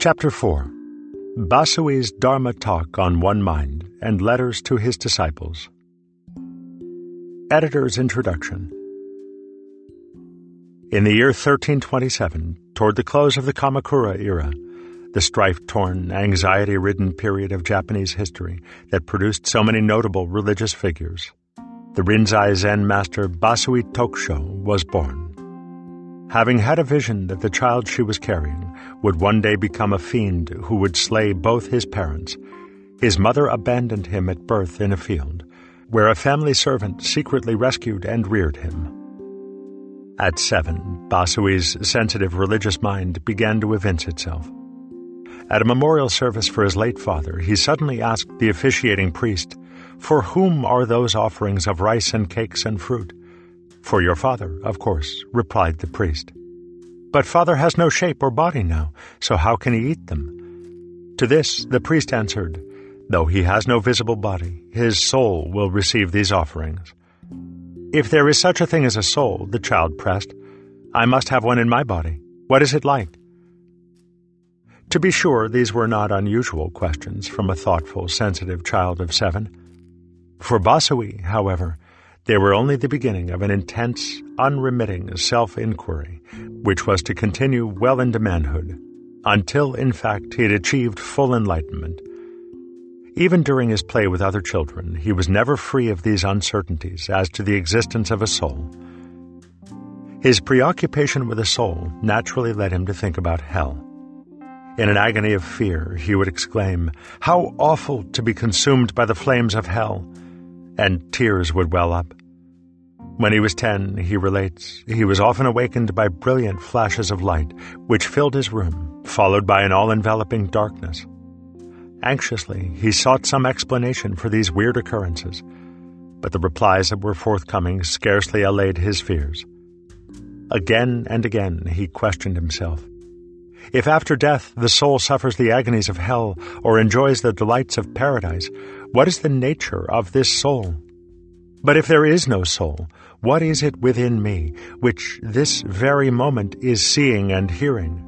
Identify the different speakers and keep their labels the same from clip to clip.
Speaker 1: Chapter 4 Basui's Dharma Talk on One Mind and Letters to His Disciples. Editor's Introduction In the year 1327, toward the close of the Kamakura era, the strife torn, anxiety ridden period of Japanese history that produced so many notable religious figures, the Rinzai Zen master Basui Tokusho was born. Having had a vision that the child she was carrying would one day become a fiend who would slay both his parents, his mother abandoned him at birth in a field, where a family servant secretly rescued and reared him. At seven, Basui's sensitive religious mind began to evince itself. At a memorial service for his late father, he suddenly asked the officiating priest, For whom are those offerings of rice and cakes and fruit? For your father, of course, replied the priest. But father has no shape or body now, so how can he eat them? To this the priest answered, Though he has no visible body, his soul will receive these offerings. If there is such a thing as a soul, the child pressed, I must have one in my body. What is it like? To be sure, these were not unusual questions from a thoughtful, sensitive child of seven. For Basui, however, they were only the beginning of an intense, unremitting self inquiry, which was to continue well into manhood, until, in fact, he had achieved full enlightenment. Even during his play with other children, he was never free of these uncertainties as to the existence of a soul. His preoccupation with a soul naturally led him to think about hell. In an agony of fear, he would exclaim, How awful to be consumed by the flames of hell! And tears would well up. When he was ten, he relates, he was often awakened by brilliant flashes of light, which filled his room, followed by an all enveloping darkness. Anxiously, he sought some explanation for these weird occurrences, but the replies that were forthcoming scarcely allayed his fears. Again and again he questioned himself. If after death the soul suffers the agonies of hell or enjoys the delights of paradise, what is the nature of this soul? But if there is no soul, what is it within me which this very moment is seeing and hearing?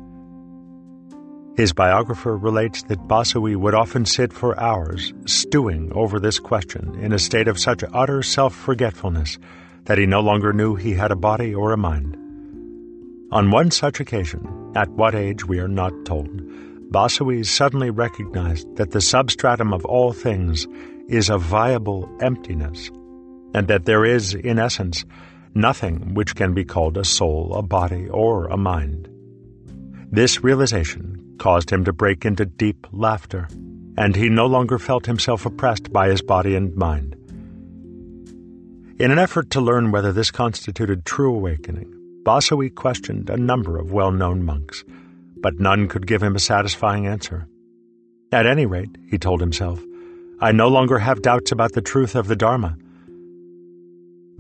Speaker 1: His biographer relates that Basui would often sit for hours stewing over this question in a state of such utter self forgetfulness that he no longer knew he had a body or a mind. On one such occasion, at what age we are not told, Basui suddenly recognized that the substratum of all things is a viable emptiness and that there is, in essence, nothing which can be called a soul, a body, or a mind. This realization caused him to break into deep laughter, and he no longer felt himself oppressed by his body and mind. In an effort to learn whether this constituted true awakening, Basui questioned a number of well known monks, but none could give him a satisfying answer. At any rate, he told himself, I no longer have doubts about the truth of the Dharma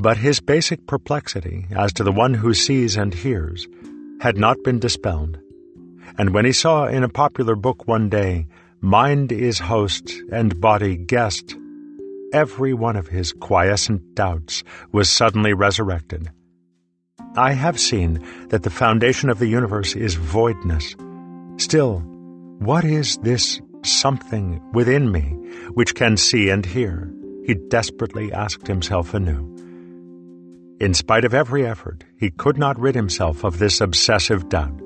Speaker 1: but his basic perplexity as to the one who sees and hears had not been dispelled. And when he saw in a popular book one day, Mind is host and body guest, every one of his quiescent doubts was suddenly resurrected. I have seen that the foundation of the universe is voidness. Still, what is this something within me which can see and hear? He desperately asked himself anew. In spite of every effort, he could not rid himself of this obsessive doubt.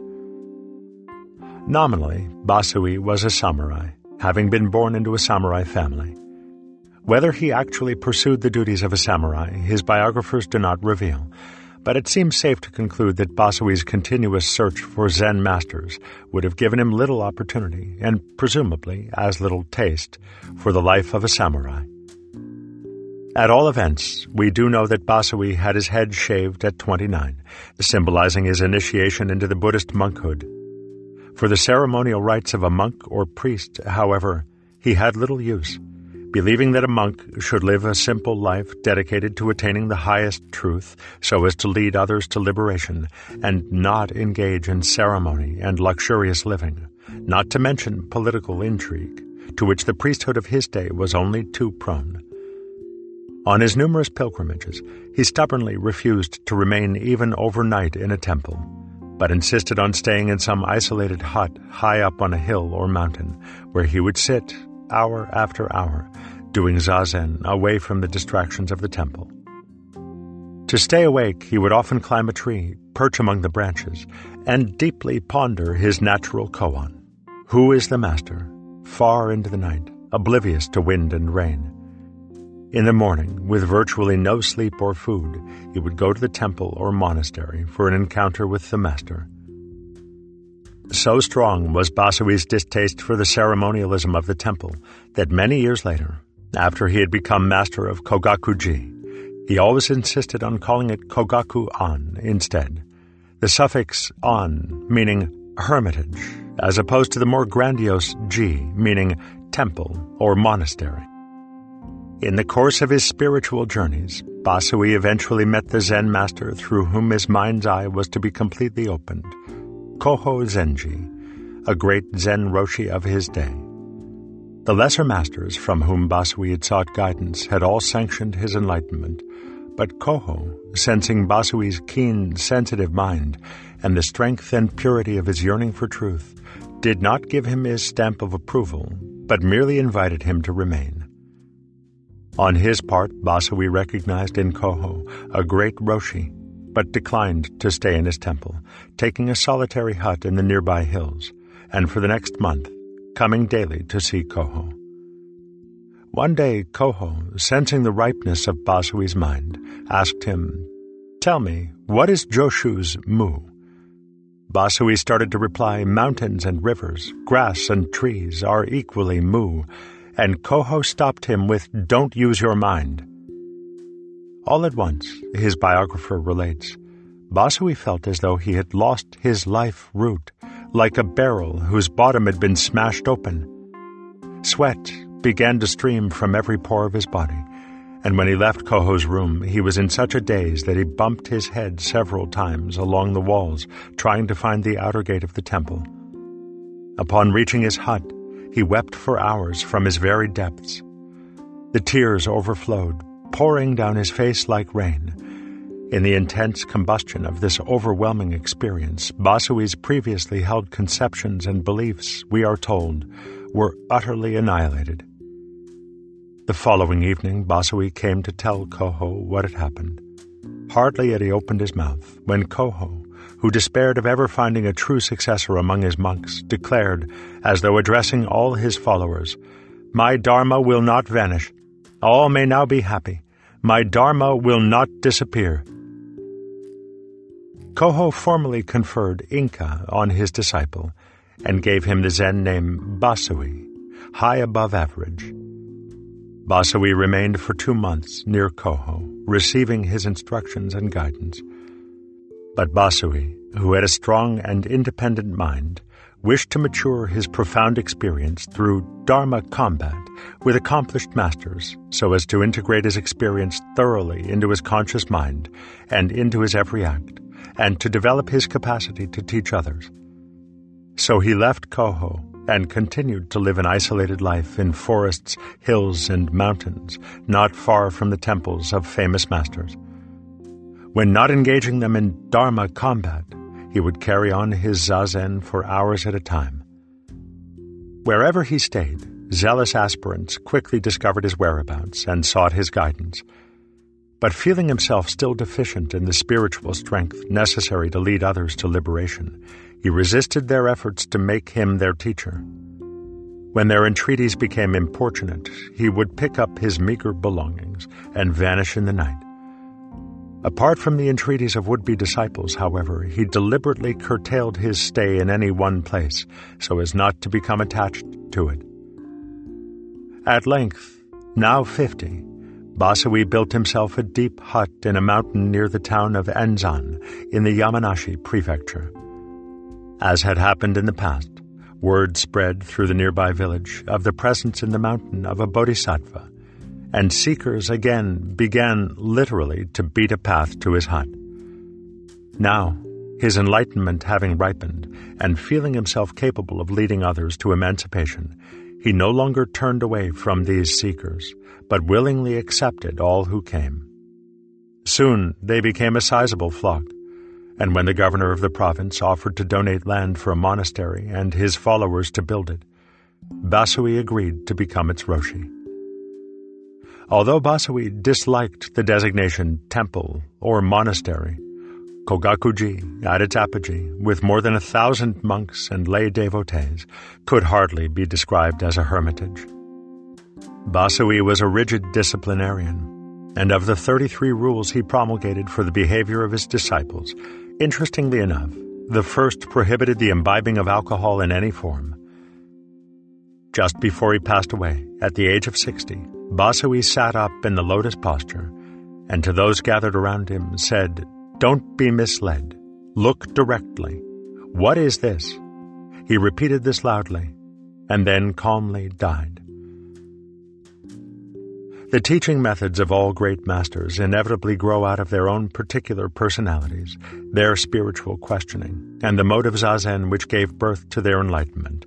Speaker 1: Nominally, Basui was a samurai, having been born into a samurai family. Whether he actually pursued the duties of a samurai, his biographers do not reveal, but it seems safe to conclude that Basui's continuous search for Zen masters would have given him little opportunity, and presumably as little taste, for the life of a samurai. At all events, we do know that Basui had his head shaved at 29, symbolizing his initiation into the Buddhist monkhood. For the ceremonial rites of a monk or priest, however, he had little use, believing that a monk should live a simple life dedicated to attaining the highest truth so as to lead others to liberation, and not engage in ceremony and luxurious living, not to mention political intrigue, to which the priesthood of his day was only too prone. On his numerous pilgrimages, he stubbornly refused to remain even overnight in a temple. but insisted on staying in some isolated hut high up on a hill or mountain, where he would sit, hour after hour, doing zazen away from the distractions of the temple. To stay awake, he would often climb a tree, perch among the branches, and deeply ponder his natural koan. Who is the master? Far into the night, oblivious to wind and rain. In the morning, with virtually no sleep or food, he would go to the temple or monastery for an encounter with the master. So strong was Basui's distaste for the ceremonialism of the temple that many years later, after he had become master of Kogakuji, he always insisted on calling it Kogaku-an instead, the suffix an meaning hermitage, as opposed to the more grandiose ji meaning temple or monastery. In the course of his spiritual journeys, Basui eventually met the Zen master through whom his mind's eye was to be completely opened, Koho Zenji, a great Zen Roshi of his day. The lesser masters from whom Basui had sought guidance had all sanctioned his enlightenment, but Koho, sensing Basui's keen, sensitive mind and the strength and purity of his yearning for truth, did not give him his stamp of approval, but merely invited him to remain. On his part, Basui recognized in Koho a great Roshi, but declined to stay in his temple, taking a solitary hut in the nearby hills, and for the next month, coming daily to see Koho. One day, Koho, sensing the ripeness of Basui's mind, asked him, Tell me, what is Joshu's mu? Basui started to reply, Mountains and rivers, grass and trees are equally mu, and Koho stopped him with, Don't use your mind. All at once, his biographer relates, Basui felt as though he had lost his life root, like a barrel whose bottom had been smashed open. Sweat, began to stream from every pore of his body, and when he left Koho's room, he was in such a daze that he bumped his head several times along the walls, trying to find the outer gate of the temple. Upon reaching his hut, he wept for hours from his very depths. The tears overflowed, pouring down his face like rain. In the intense combustion of this overwhelming experience, Basui's previously held conceptions and beliefs, we are told, were utterly annihilated. The following evening, Basui came to tell Koho what had happened. Hardly had he opened his mouth when Koho, who despaired of ever finding a true successor among his monks, declared, as though addressing all his followers, My Dharma will not vanish. All may now be happy. My Dharma will not disappear. Koho formally conferred Inka on his disciple and gave him the Zen name Basui, high above average. Basui remained for two months near Koho, receiving his instructions and guidance. But Basui, who had a strong and independent mind, wished to mature his profound experience through Dharma combat with accomplished masters so as to integrate his experience thoroughly into his conscious mind and into his every act, and to develop his capacity to teach others. So he left Koho and continued to live an isolated life in forests, hills, and mountains, not far from the temples of famous masters. When not engaging them in Dharma combat, he would carry on his zazen for hours at a time. Wherever he stayed, zealous aspirants quickly discovered his whereabouts and sought his guidance. But feeling himself still deficient in the spiritual strength necessary to lead others to liberation, he resisted their efforts to make him their teacher. When their entreaties became importunate, he would pick up his meager belongings and vanish in the night. Apart from the entreaties of would be disciples, however, he deliberately curtailed his stay in any one place so as not to become attached to it. At length, now fifty, Basui built himself a deep hut in a mountain near the town of Enzan in the Yamanashi prefecture. As had happened in the past, word spread through the nearby village of the presence in the mountain of a bodhisattva, and seekers again began literally to beat a path to his hut. Now, his enlightenment having ripened, and feeling himself capable of leading others to emancipation, he no longer turned away from these seekers, but willingly accepted all who came. Soon they became a sizable flock, and when the governor of the province offered to donate land for a monastery and his followers to build it, Basui agreed to become its Roshi. Although Basui disliked the designation temple or monastery, Kogakuji at its apogee, with more than a thousand monks and lay devotees, could hardly be described as a hermitage. Basui was a rigid disciplinarian, and of the 33 rules he promulgated for the behavior of his disciples, interestingly enough, the first prohibited the imbibing of alcohol in any form. Just before he passed away, at the age of 60, Basui sat up in the lotus posture, and to those gathered around him said, Don't be misled. Look directly. What is this? He repeated this loudly, and then calmly died. The teaching methods of all great masters inevitably grow out of their own particular personalities, their spiritual questioning, and the mode of zazen which gave birth to their enlightenment.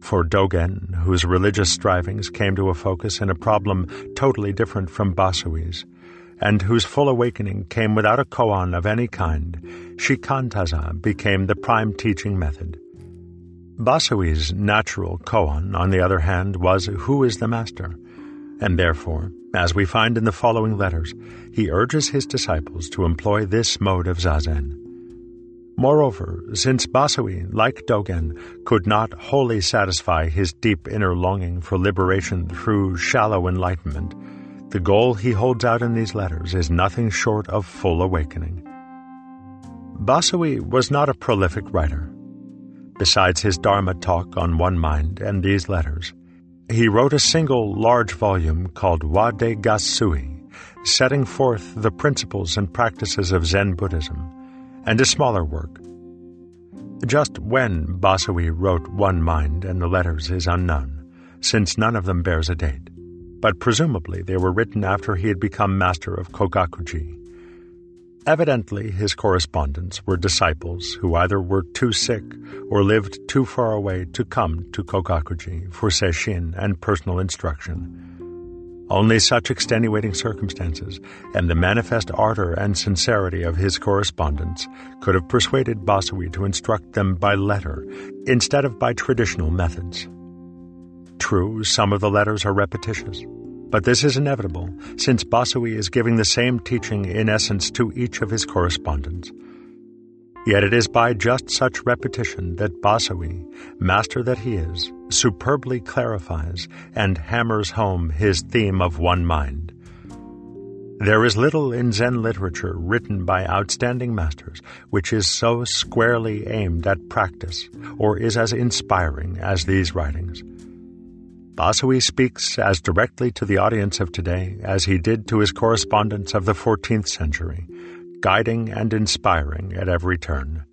Speaker 1: For Dogen, whose religious strivings came to a focus in a problem totally different from Basui's, and whose full awakening came without a koan of any kind, Shikantaza became the prime teaching method. Basui's natural koan, on the other hand, was Who is the Master? And therefore, as we find in the following letters, he urges his disciples to employ this mode of zazen. Moreover, since Basui, like Dogen, could not wholly satisfy his deep inner longing for liberation through shallow enlightenment, the goal he holds out in these letters is nothing short of full awakening. Basui was not a prolific writer. Besides his Dharma talk on One Mind and these letters, he wrote a single large volume called Wadeigassui, setting forth the principles and practices of Zen Buddhism, and a smaller work. Just when Basui wrote One Mind and the letters is unknown, since none of them bears a date, but presumably they were written after he had become master of Kogakuji. Evidently, his correspondents were disciples who either were too sick or lived too far away to come to Kogakuji for sesshin and personal instruction. Only such extenuating circumstances and the manifest ardor and sincerity of his correspondents could have persuaded Basui to instruct them by letter instead of by traditional methods. True, some of the letters are repetitious. But this is inevitable, since Basui is giving the same teaching in essence to each of his correspondents. Yet it is by just such repetition that Basui, master that he is, superbly clarifies and hammers home his theme of one mind. There is little in Zen literature written by outstanding masters which is so squarely aimed at practice or is as inspiring as these writings. Basui speaks as directly to the audience of today as he did to his correspondents of the 14th century, guiding and inspiring at every turn.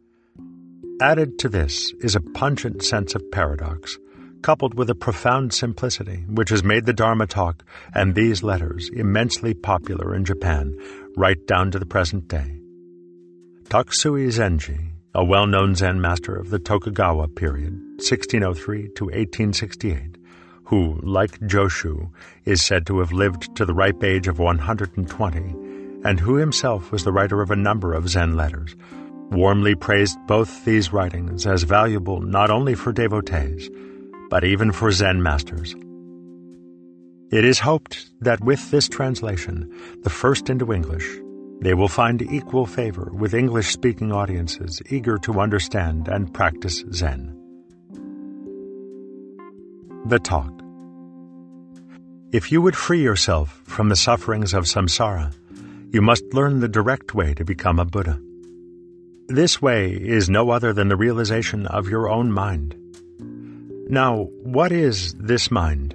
Speaker 1: Added to this is a pungent sense of paradox, coupled with a profound simplicity which has made the Dharma talk and these letters immensely popular in Japan right down to the present day. Takusui Zenji, a well-known Zen master of the Tokugawa period, 1603 to 1868, who, like Joshu, is said to have lived to the ripe age of 120, and who himself was the writer of a number of Zen letters, warmly praised both these writings as valuable not only for devotees, but even for Zen masters. It is hoped that with this translation, the first into English, they will find equal favor with English speaking audiences eager to understand and practice Zen. The Talk if you would free yourself from the sufferings of samsara, you must learn the direct way to become a Buddha. This way is no other than the realization of your own mind. Now, what is this mind?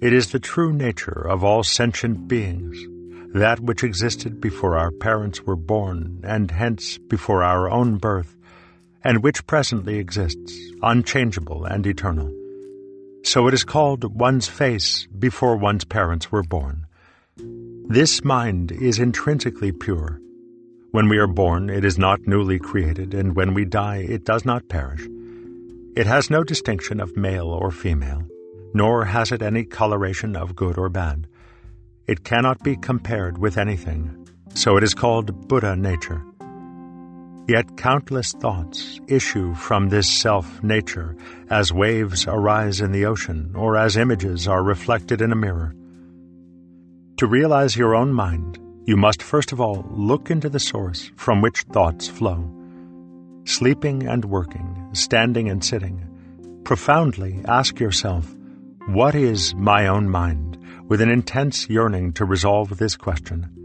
Speaker 1: It is the true nature of all sentient beings, that which existed before our parents were born, and hence before our own birth, and which presently exists, unchangeable and eternal. So it is called one's face before one's parents were born. This mind is intrinsically pure. When we are born, it is not newly created, and when we die, it does not perish. It has no distinction of male or female, nor has it any coloration of good or bad. It cannot be compared with anything, so it is called Buddha nature. Yet countless thoughts issue from this self nature as waves arise in the ocean or as images are reflected in a mirror. To realize your own mind, you must first of all look into the source from which thoughts flow. Sleeping and working, standing and sitting, profoundly ask yourself, what is my own mind, with an intense yearning to resolve this question.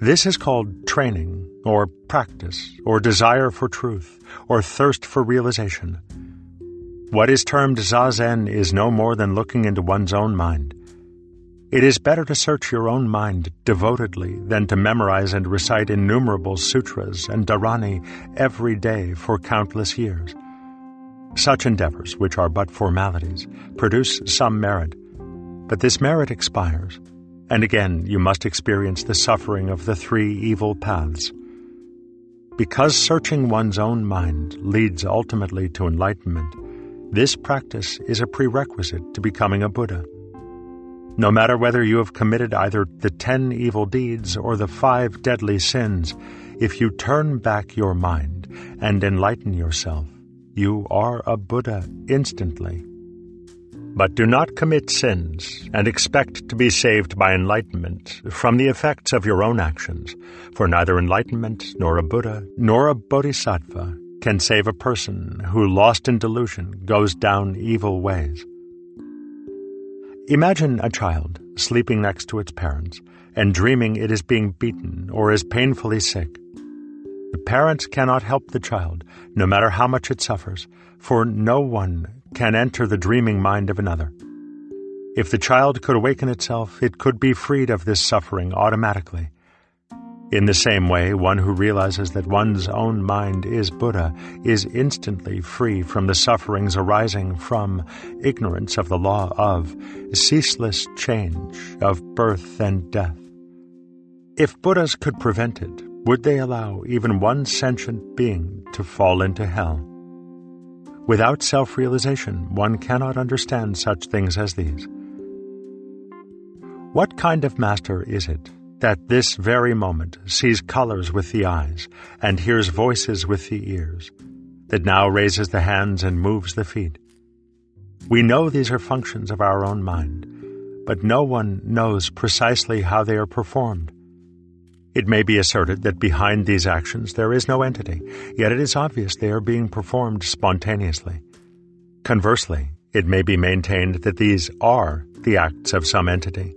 Speaker 1: This is called training, or practice, or desire for truth, or thirst for realization. What is termed zazen is no more than looking into one's own mind. It is better to search your own mind devotedly than to memorize and recite innumerable sutras and dharani every day for countless years. Such endeavors, which are but formalities, produce some merit, but this merit expires and again, you must experience the suffering of the three evil paths. Because searching one's own mind leads ultimately to enlightenment, this practice is a prerequisite to becoming a Buddha. No matter whether you have committed either the ten evil deeds or the five deadly sins, if you turn back your mind and enlighten yourself, you are a Buddha instantly. But do not commit sins and expect to be saved by enlightenment from the effects of your own actions, for neither enlightenment nor a Buddha nor a Bodhisattva can save a person who, lost in delusion, goes down evil ways. Imagine a child sleeping next to its parents and dreaming it is being beaten or is painfully sick. The parents cannot help the child, no matter how much it suffers, for no one can enter the dreaming mind of another. If the child could awaken itself, it could be freed of this suffering automatically. In the same way, one who realizes that one's own mind is Buddha is instantly free from the sufferings arising from ignorance of the law of ceaseless change of birth and death. If Buddhas could prevent it, would they allow even one sentient being to fall into hell? Without self realization, one cannot understand such things as these. What kind of master is it that this very moment sees colors with the eyes and hears voices with the ears, that now raises the hands and moves the feet? We know these are functions of our own mind, but no one knows precisely how they are performed. It may be asserted that behind these actions there is no entity, yet it is obvious they are being performed spontaneously. Conversely, it may be maintained that these are the acts of some entity.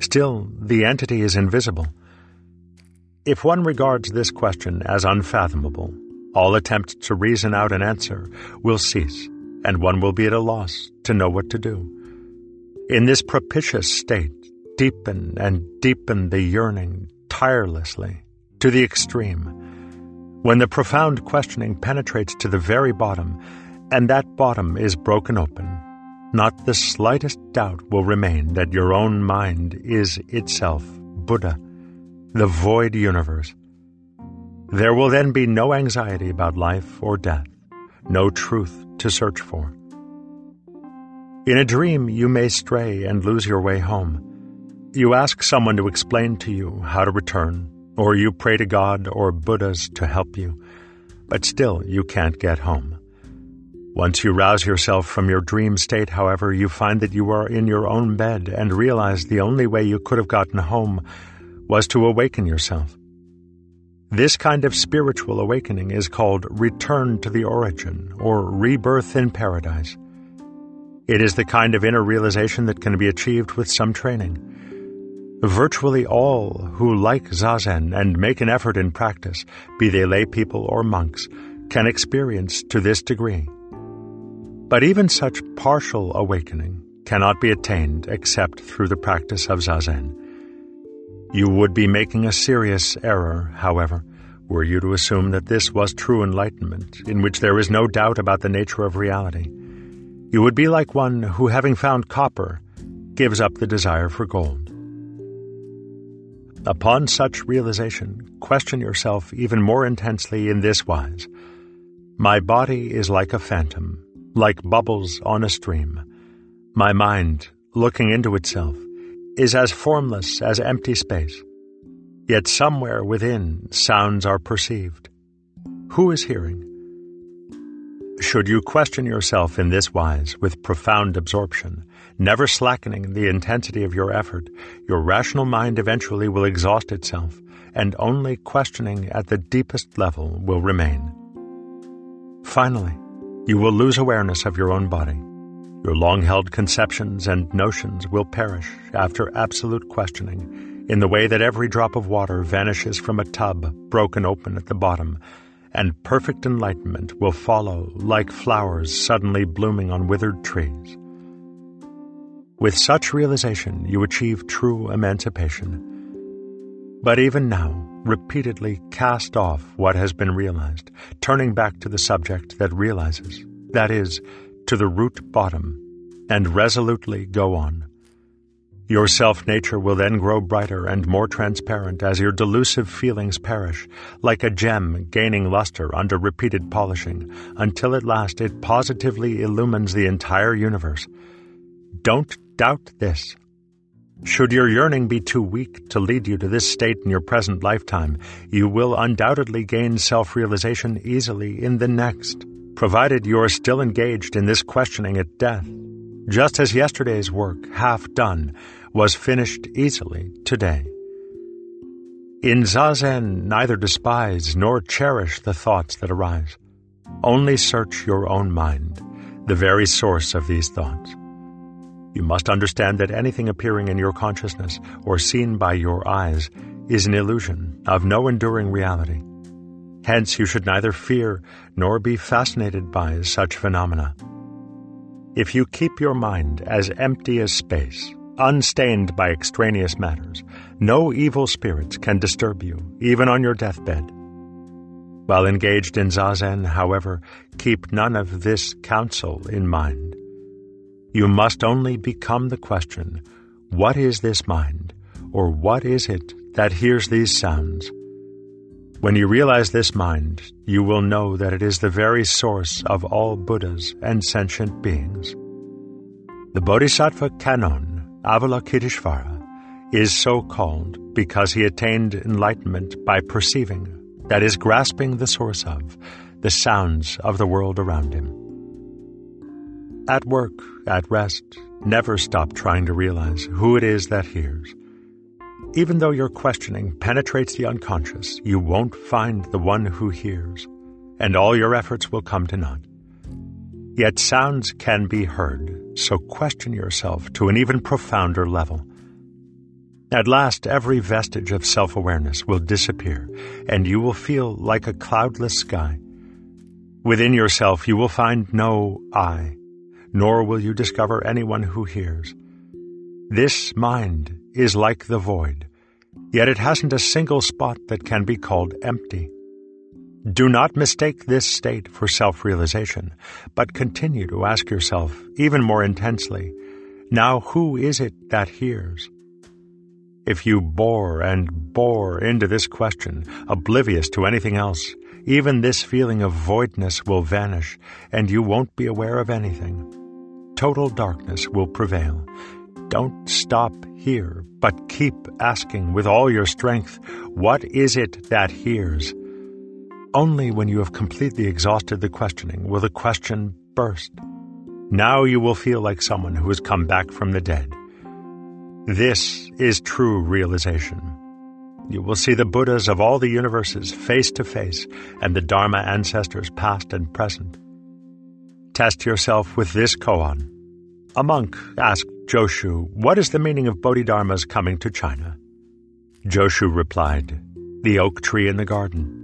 Speaker 1: Still, the entity is invisible. If one regards this question as unfathomable, all attempts to reason out an answer will cease, and one will be at a loss to know what to do. In this propitious state, deepen and deepen the yearning tirelessly, to the extreme. When the profound questioning penetrates to the very bottom, and that bottom is broken open, not the slightest doubt will remain that your own mind is itself Buddha, the void universe. There will then be no anxiety about life or death, no truth to search for. In a dream, you may stray and lose your way home. You ask someone to explain to you how to return, or you pray to God or Buddhas to help you, but still you can't get home. Once you rouse yourself from your dream state, however, you find that you are in your own bed and realize the only way you could have gotten home was to awaken yourself. This kind of spiritual awakening is called return to the origin or rebirth in paradise. It is the kind of inner realization that can be achieved with some training. Virtually all who like Zazen and make an effort in practice, be they lay people or monks, can experience to this degree. But even such partial awakening cannot be attained except through the practice of Zazen. You would be making a serious error, however, were you to assume that this was true enlightenment, in which there is no doubt about the nature of reality. You would be like one who, having found copper, gives up the desire for gold. Upon such realization, question yourself even more intensely in this wise My body is like a phantom, like bubbles on a stream. My mind, looking into itself, is as formless as empty space. Yet somewhere within sounds are perceived. Who is hearing? Should you question yourself in this wise with profound absorption, never slackening the intensity of your effort, your rational mind eventually will exhaust itself, and only questioning at the deepest level will remain. Finally, you will lose awareness of your own body. Your long held conceptions and notions will perish after absolute questioning, in the way that every drop of water vanishes from a tub broken open at the bottom, and perfect enlightenment will follow like flowers suddenly blooming on withered trees. With such realization, you achieve true emancipation. But even now, repeatedly cast off what has been realized, turning back to the subject that realizes, that is, to the root bottom, and resolutely go on. Your self nature will then grow brighter and more transparent as your delusive feelings perish, like a gem gaining luster under repeated polishing, until at last it positively illumines the entire universe. Don't doubt this. Should your yearning be too weak to lead you to this state in your present lifetime, you will undoubtedly gain self realization easily in the next, provided you are still engaged in this questioning at death. Just as yesterday's work, half done, was finished easily today. In Zazen, neither despise nor cherish the thoughts that arise. Only search your own mind, the very source of these thoughts. You must understand that anything appearing in your consciousness or seen by your eyes is an illusion of no enduring reality. Hence, you should neither fear nor be fascinated by such phenomena. If you keep your mind as empty as space, unstained by extraneous matters, no evil spirits can disturb you, even on your deathbed. While engaged in zazen, however, keep none of this counsel in mind. You must only become the question, what is this mind, or what is it that hears these sounds? When you realize this mind, you will know that it is the very source of all Buddhas and sentient beings. The Bodhisattva Kannon, Avalokiteshvara, is so called because he attained enlightenment by perceiving, that is, grasping the source of, the sounds of the world around him. At work, at rest, never stop trying to realize who it is that hears. Even though your questioning penetrates the unconscious, you won't find the one who hears, and all your efforts will come to naught. Yet sounds can be heard, so question yourself to an even profounder level. At last, every vestige of self awareness will disappear, and you will feel like a cloudless sky. Within yourself, you will find no I, nor will you discover anyone who hears. This mind is like the void, yet it hasn't a single spot that can be called empty. Do not mistake this state for self realization, but continue to ask yourself even more intensely now who is it that hears? If you bore and bore into this question, oblivious to anything else, even this feeling of voidness will vanish, and you won't be aware of anything total darkness will prevail. Don't stop here, but keep asking with all your strength, what is it that hears? Only when you have completely exhausted the questioning will the question burst. Now you will feel like someone who has come back from the dead. This is true realization. You will see the Buddhas of all the universes face to face and the Dharma ancestors past and present. Test yourself with this koan. A monk asked Joshu, What is the meaning of Bodhidharma's coming to China? Joshu replied, The oak tree in the garden.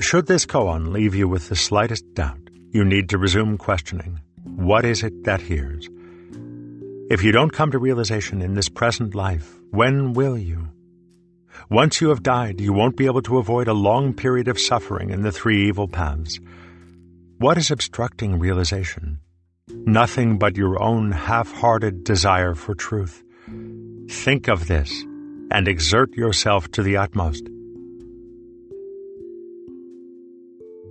Speaker 1: Should this koan leave you with the slightest doubt, you need to resume questioning. What is it that hears? If you don't come to realization in this present life, when will you? Once you have died, you won't be able to avoid a long period of suffering in the three evil paths. What is obstructing realization? Nothing but your own half hearted desire for truth. Think of this and exert yourself to the utmost.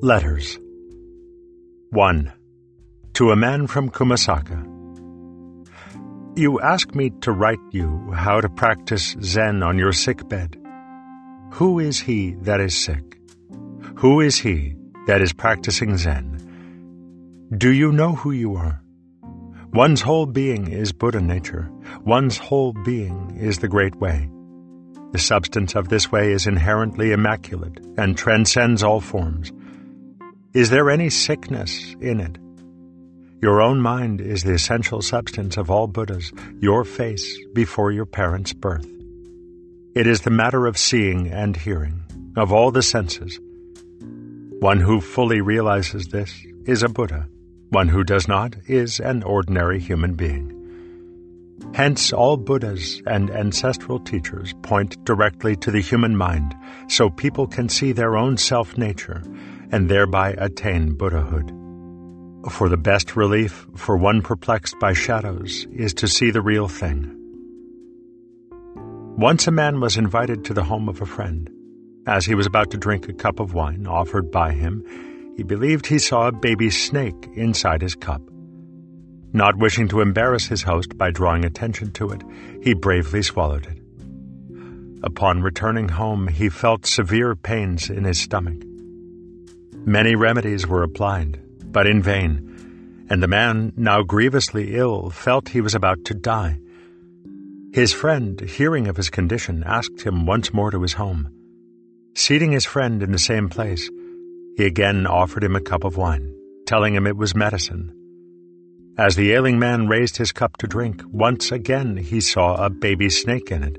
Speaker 1: Letters 1. To a man from Kumasaka. You ask me to write you how to practice Zen on your sick bed. Who is he that is sick? Who is he that is practicing Zen? Do you know who you are? One's whole being is Buddha nature. One's whole being is the Great Way. The substance of this way is inherently immaculate and transcends all forms. Is there any sickness in it? Your own mind is the essential substance of all Buddhas, your face before your parents' birth. It is the matter of seeing and hearing, of all the senses. One who fully realizes this is a Buddha. One who does not is an ordinary human being. Hence, all Buddhas and ancestral teachers point directly to the human mind so people can see their own self nature and thereby attain Buddhahood. For the best relief for one perplexed by shadows is to see the real thing. Once a man was invited to the home of a friend. As he was about to drink a cup of wine offered by him, he believed he saw a baby snake inside his cup. Not wishing to embarrass his host by drawing attention to it, he bravely swallowed it. Upon returning home, he felt severe pains in his stomach. Many remedies were applied, but in vain, and the man, now grievously ill, felt he was about to die. His friend, hearing of his condition, asked him once more to his home. Seating his friend in the same place, he again offered him a cup of wine, telling him it was medicine. As the ailing man raised his cup to drink, once again he saw a baby snake in it.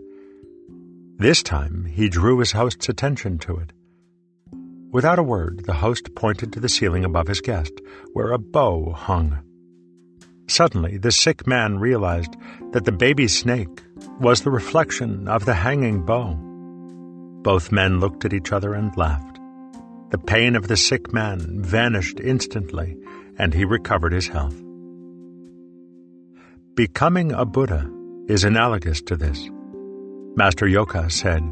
Speaker 1: This time he drew his host's attention to it. Without a word, the host pointed to the ceiling above his guest, where a bow hung. Suddenly, the sick man realized that the baby snake was the reflection of the hanging bow. Both men looked at each other and laughed. The pain of the sick man vanished instantly, and he recovered his health. Becoming a Buddha is analogous to this. Master Yoka said,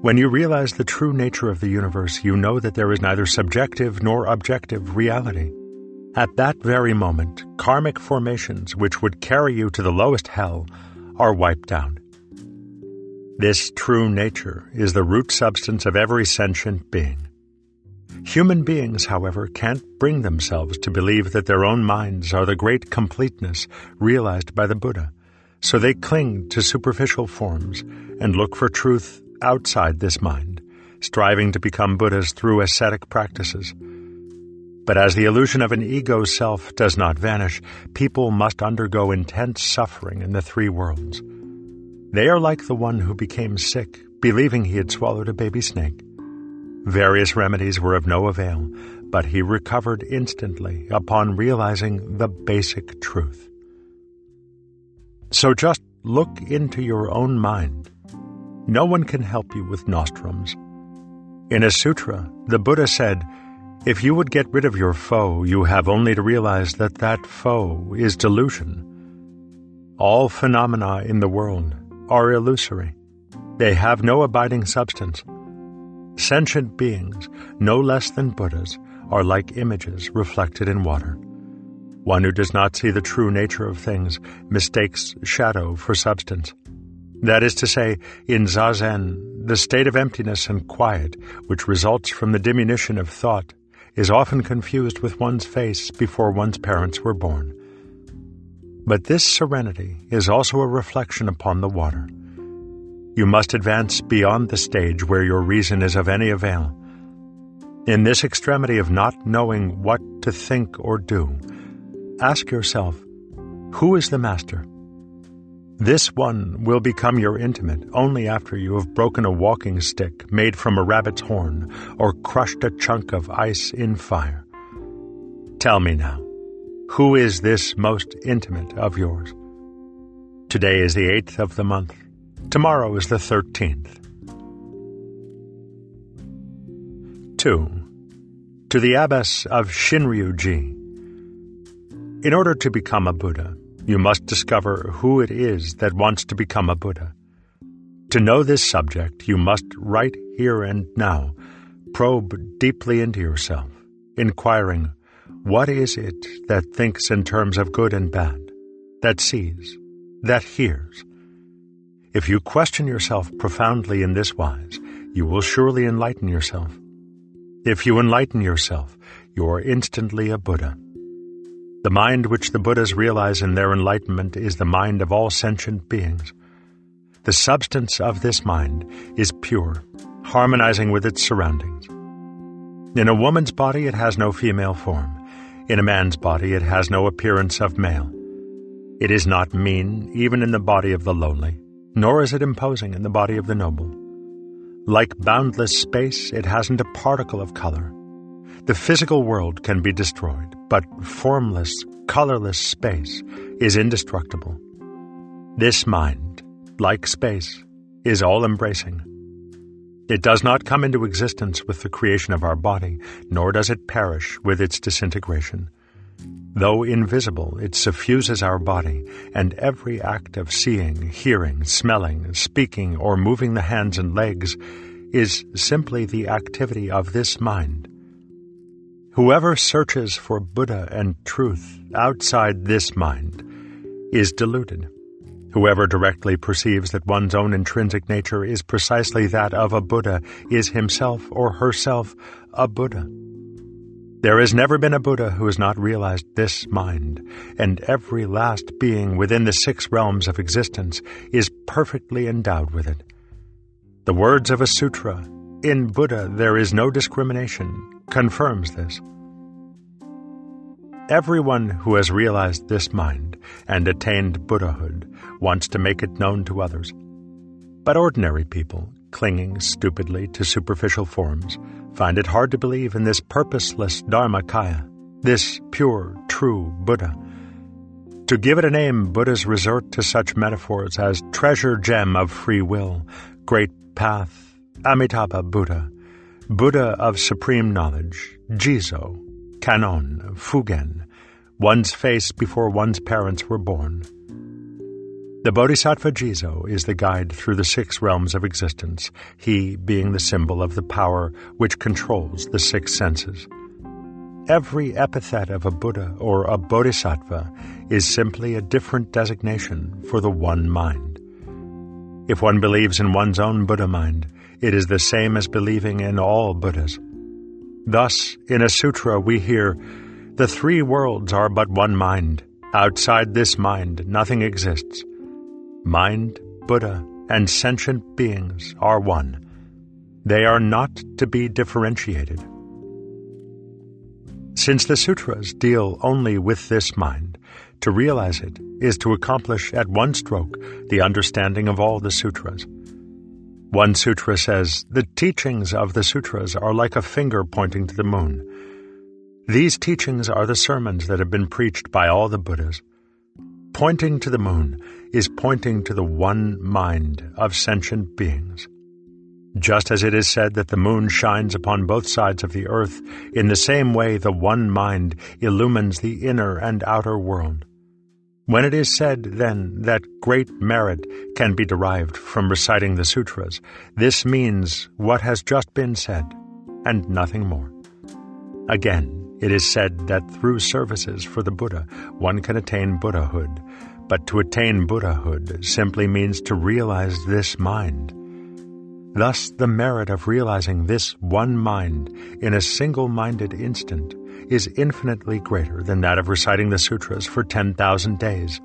Speaker 1: When you realize the true nature of the universe, you know that there is neither subjective nor objective reality. At that very moment, karmic formations which would carry you to the lowest hell are wiped out. This true nature is the root substance of every sentient being. Human beings, however, can't bring themselves to believe that their own minds are the great completeness realized by the Buddha, so they cling to superficial forms and look for truth outside this mind, striving to become Buddhas through ascetic practices. But as the illusion of an ego self does not vanish, people must undergo intense suffering in the three worlds. They are like the one who became sick, believing he had swallowed a baby snake. Various remedies were of no avail, but he recovered instantly upon realizing the basic truth. So just look into your own mind. No one can help you with nostrums. In a sutra, the Buddha said, If you would get rid of your foe, you have only to realize that that foe is delusion. All phenomena in the world are illusory. They have no abiding substance. Sentient beings, no less than Buddhas, are like images reflected in water. One who does not see the true nature of things mistakes shadow for substance. That is to say, in Zazen, the state of emptiness and quiet which results from the diminution of thought is often confused with one's face before one's parents were born. But this serenity is also a reflection upon the water. You must advance beyond the stage where your reason is of any avail. In this extremity of not knowing what to think or do, ask yourself, who is the master? This one will become your intimate only after you have broken a walking stick made from a rabbit's horn or crushed a chunk of ice in fire. Tell me now, who is this most intimate of yours? Today is the eighth of the month. Tomorrow is the 13th. 2. To the Abbess of Shinryu-ji. In order to become a Buddha, you must discover who it is that wants to become a Buddha. To know this subject, you must right here and now probe deeply into yourself, inquiring, what is it that thinks in terms of good and bad, that sees, that hears, if you question yourself profoundly in this wise, you will surely enlighten yourself. If you enlighten yourself, you are instantly a Buddha. The mind which the Buddhas realize in their enlightenment is the mind of all sentient beings. The substance of this mind is pure, harmonizing with its surroundings. In a woman's body, it has no female form. In a man's body, it has no appearance of male. It is not mean, even in the body of the lowly, nor is it imposing in the body of the noble. Like boundless space, it hasn't a particle of color. The physical world can be destroyed, but formless, colorless space is indestructible. This mind, like space, is all embracing. It does not come into existence with the creation of our body, nor does it perish with its disintegration. Though invisible, it suffuses our body, and every act of seeing, hearing, smelling, speaking, or moving the hands and legs is simply the activity of this mind. Whoever searches for Buddha and truth outside this mind is deluded. Whoever directly perceives that one's own intrinsic nature is precisely that of a Buddha is himself or herself a Buddha. There has never been a Buddha who has not realized this mind, and every last being within the six realms of existence is perfectly endowed with it. The words of a sutra, in Buddha there is no discrimination, confirms this. Everyone who has realized this mind and attained Buddhahood wants to make it known to others. But ordinary people, clinging stupidly to superficial forms, find it hard to believe in this purposeless Dharmakaya, this pure, true Buddha. To give it a name, Buddhas resort to such metaphors as treasure gem of free will, great path, Amitabha Buddha, Buddha of supreme knowledge, Jizo, Kannon, Fugen, one's face before one's parents were born. The Bodhisattva Jizo is the guide through the six realms of existence, he being the symbol of the power which controls the six senses. Every epithet of a Buddha or a Bodhisattva is simply a different designation for the one mind. If one believes in one's own Buddha mind, it is the same as believing in all Buddhas. Thus, in a sutra, we hear, The three worlds are but one mind. Outside this mind, nothing exists. Mind, Buddha, and sentient beings are one. They are not to be differentiated. Since the sutras deal only with this mind, to realize it is to accomplish at one stroke the understanding of all the sutras. One sutra says, The teachings of the sutras are like a finger pointing to the moon. These teachings are the sermons that have been preached by all the Buddhas. Pointing to the moon is pointing to the one mind of sentient beings. Just as it is said that the moon shines upon both sides of the earth, in the same way the one mind illumines the inner and outer world. When it is said, then, that great merit can be derived from reciting the sutras, this means what has just been said, and nothing more. Again, it is said that through services for the Buddha, one can attain Buddhahood, but to attain Buddhahood simply means to realize this mind. Thus, the merit of realizing this one mind in a single minded instant is infinitely greater than that of reciting the sutras for 10,000 days.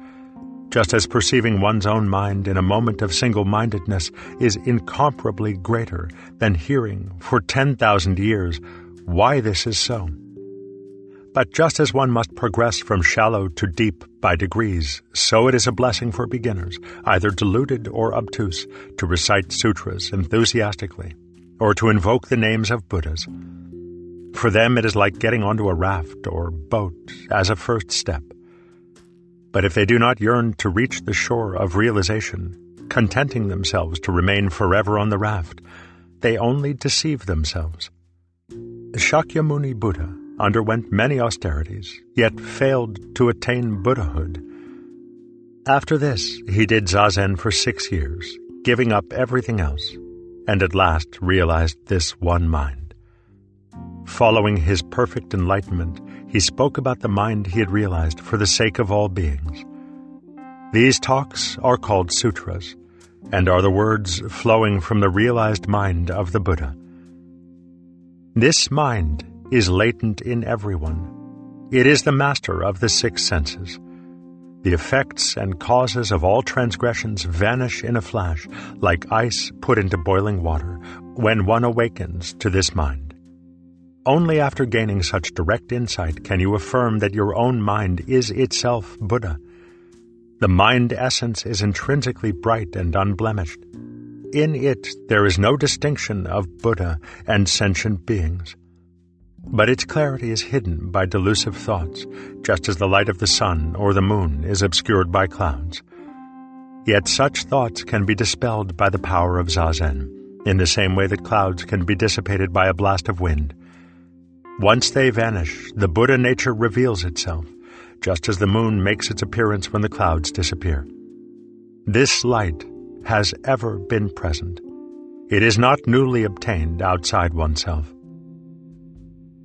Speaker 1: Just as perceiving one's own mind in a moment of single mindedness is incomparably greater than hearing for 10,000 years why this is so. But just as one must progress from shallow to deep by degrees, so it is a blessing for beginners, either deluded or obtuse, to recite sutras enthusiastically, or to invoke the names of Buddhas. For them it is like getting onto a raft or boat as a first step. But if they do not yearn to reach the shore of realization, contenting themselves to remain forever on the raft, they only deceive themselves. Shakyamuni Buddha underwent many austerities, yet failed to attain Buddhahood. After this, he did zazen for six years, giving up everything else, and at last realized this one mind. Following his perfect enlightenment, he spoke about the mind he had realized for the sake of all beings. These talks are called sutras, and are the words flowing from the realized mind of the Buddha. This mind is latent in everyone. It is the master of the six senses. The effects and causes of all transgressions vanish in a flash, like ice put into boiling water, when one awakens to this mind. Only after gaining such direct insight can you affirm that your own mind is itself Buddha. The mind essence is intrinsically bright and unblemished. In it there is no distinction of Buddha and sentient beings. But its clarity is hidden by delusive thoughts, just as the light of the sun or the moon is obscured by clouds. Yet such thoughts can be dispelled by the power of Zazen, in the same way that clouds can be dissipated by a blast of wind. Once they vanish, the Buddha nature reveals itself, just as the moon makes its appearance when the clouds disappear. This light has ever been present. It is not newly obtained outside oneself.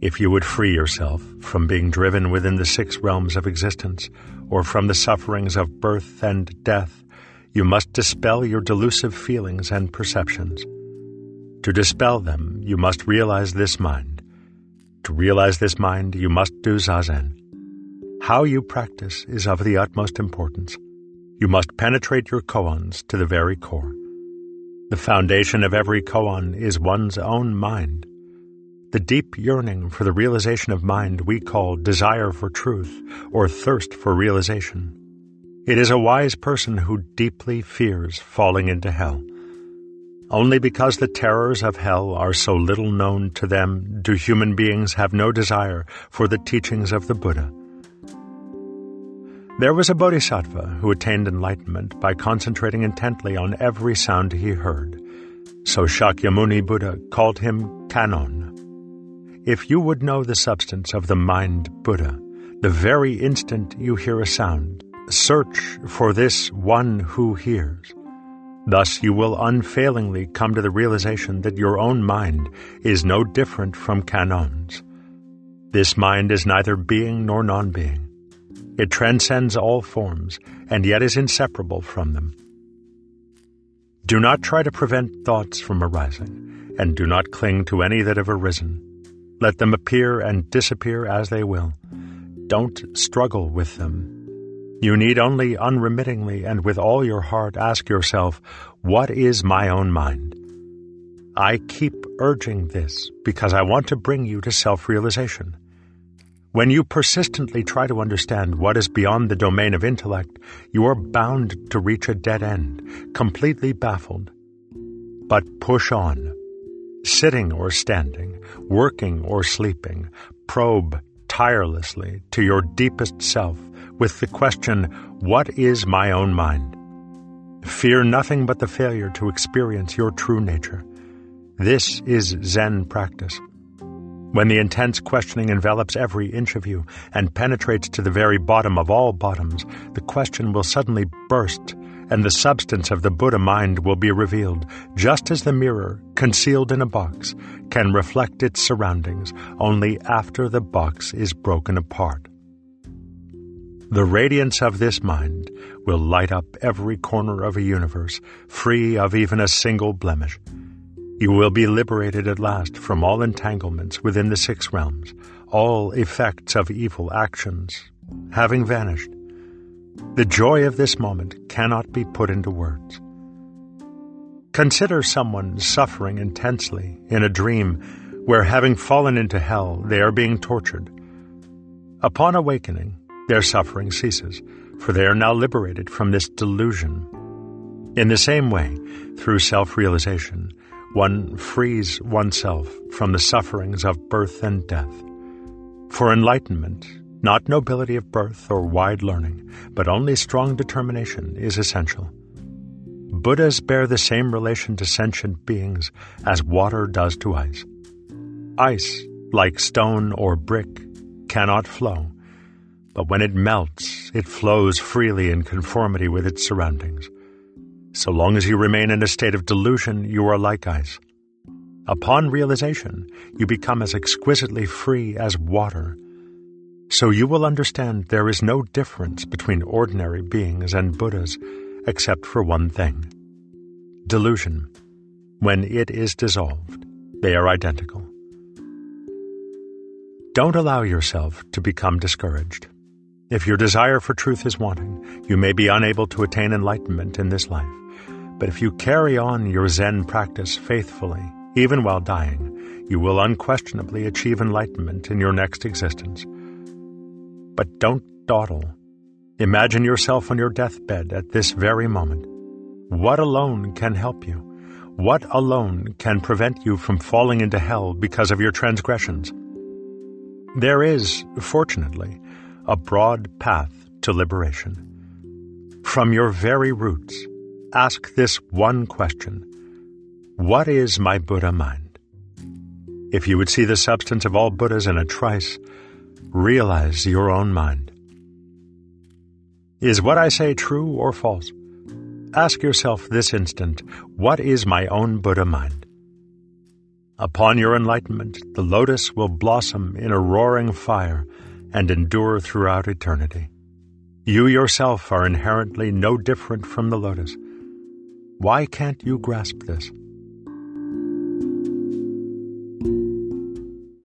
Speaker 1: If you would free yourself from being driven within the six realms of existence, or from the sufferings of birth and death, you must dispel your delusive feelings and perceptions. To dispel them, you must realize this mind. To realize this mind, you must do zazen. How you practice is of the utmost importance. You must penetrate your koans to the very core. The foundation of every koan is one's own mind. The deep yearning for the realization of mind we call desire for truth or thirst for realization. It is a wise person who deeply fears falling into hell. Only because the terrors of hell are so little known to them do human beings have no desire for the teachings of the Buddha. There was a bodhisattva who attained enlightenment by concentrating intently on every sound he heard. So Shakyamuni Buddha called him Kannon. If you would know the substance of the mind Buddha, the very instant you hear a sound, search for this one who hears. Thus you will unfailingly come to the realization that your own mind is no different from Kannon's. This mind is neither being nor non-being. It transcends all forms and yet is inseparable from them. Do not try to prevent thoughts from arising, and do not cling to any that have arisen. Let them appear and disappear as they will. Don't struggle with them. You need only unremittingly and with all your heart ask yourself, What is my own mind? I keep urging this because I want to bring you to self realization. When you persistently try to understand what is beyond the domain of intellect, you are bound to reach a dead end, completely baffled. But push on sitting or standing, working or sleeping, probe tirelessly to your deepest self with the question, What is my own mind? Fear nothing but the failure to experience your true nature. This is Zen practice. When the intense questioning envelops every inch of you and penetrates to the very bottom of all bottoms, the question will suddenly burst and the substance of the Buddha mind will be revealed, just as the mirror, concealed in a box, can reflect its surroundings only after the box is broken apart. The radiance of this mind will light up every corner of a universe, free of even a single blemish. You will be liberated at last from all entanglements within the six realms, all effects of evil actions having vanished the joy of this moment cannot be put into words. Consider someone suffering intensely in a dream where, having fallen into hell, they are being tortured. Upon awakening, their suffering ceases, for they are now liberated from this delusion. In the same way, through self realization, one frees oneself from the sufferings of birth and death. For enlightenment, not nobility of birth or wide learning, but only strong determination is essential. Buddhas bear the same relation to sentient beings as water does to ice. Ice, like stone or brick, cannot flow, but when it melts, it flows freely in conformity with its surroundings. So long as you remain in a state of delusion, you are like ice. Upon realization, you become as exquisitely free as water so you will understand there is no difference between ordinary beings and Buddhas except for one thing delusion. When it is dissolved, they are identical. Don't allow yourself to become discouraged. If your desire for truth is wanting, you may be unable to attain enlightenment in this life. But if you carry on your Zen practice faithfully, even while dying, you will unquestionably achieve enlightenment in your next existence. But don't dawdle. Imagine yourself on your deathbed at this very moment. What alone can help you? What alone can prevent you from falling into hell because of your transgressions? There is, fortunately, a broad path to liberation. From your very roots, ask this one question What is my Buddha mind? If you would see the substance of all Buddhas in a trice, realize your own mind. Is what I say true or false? Ask yourself this instant what is my own Buddha mind? Upon your enlightenment, the lotus will blossom in a roaring fire and endure throughout eternity. You yourself are inherently no different from the lotus. Why can't you grasp this?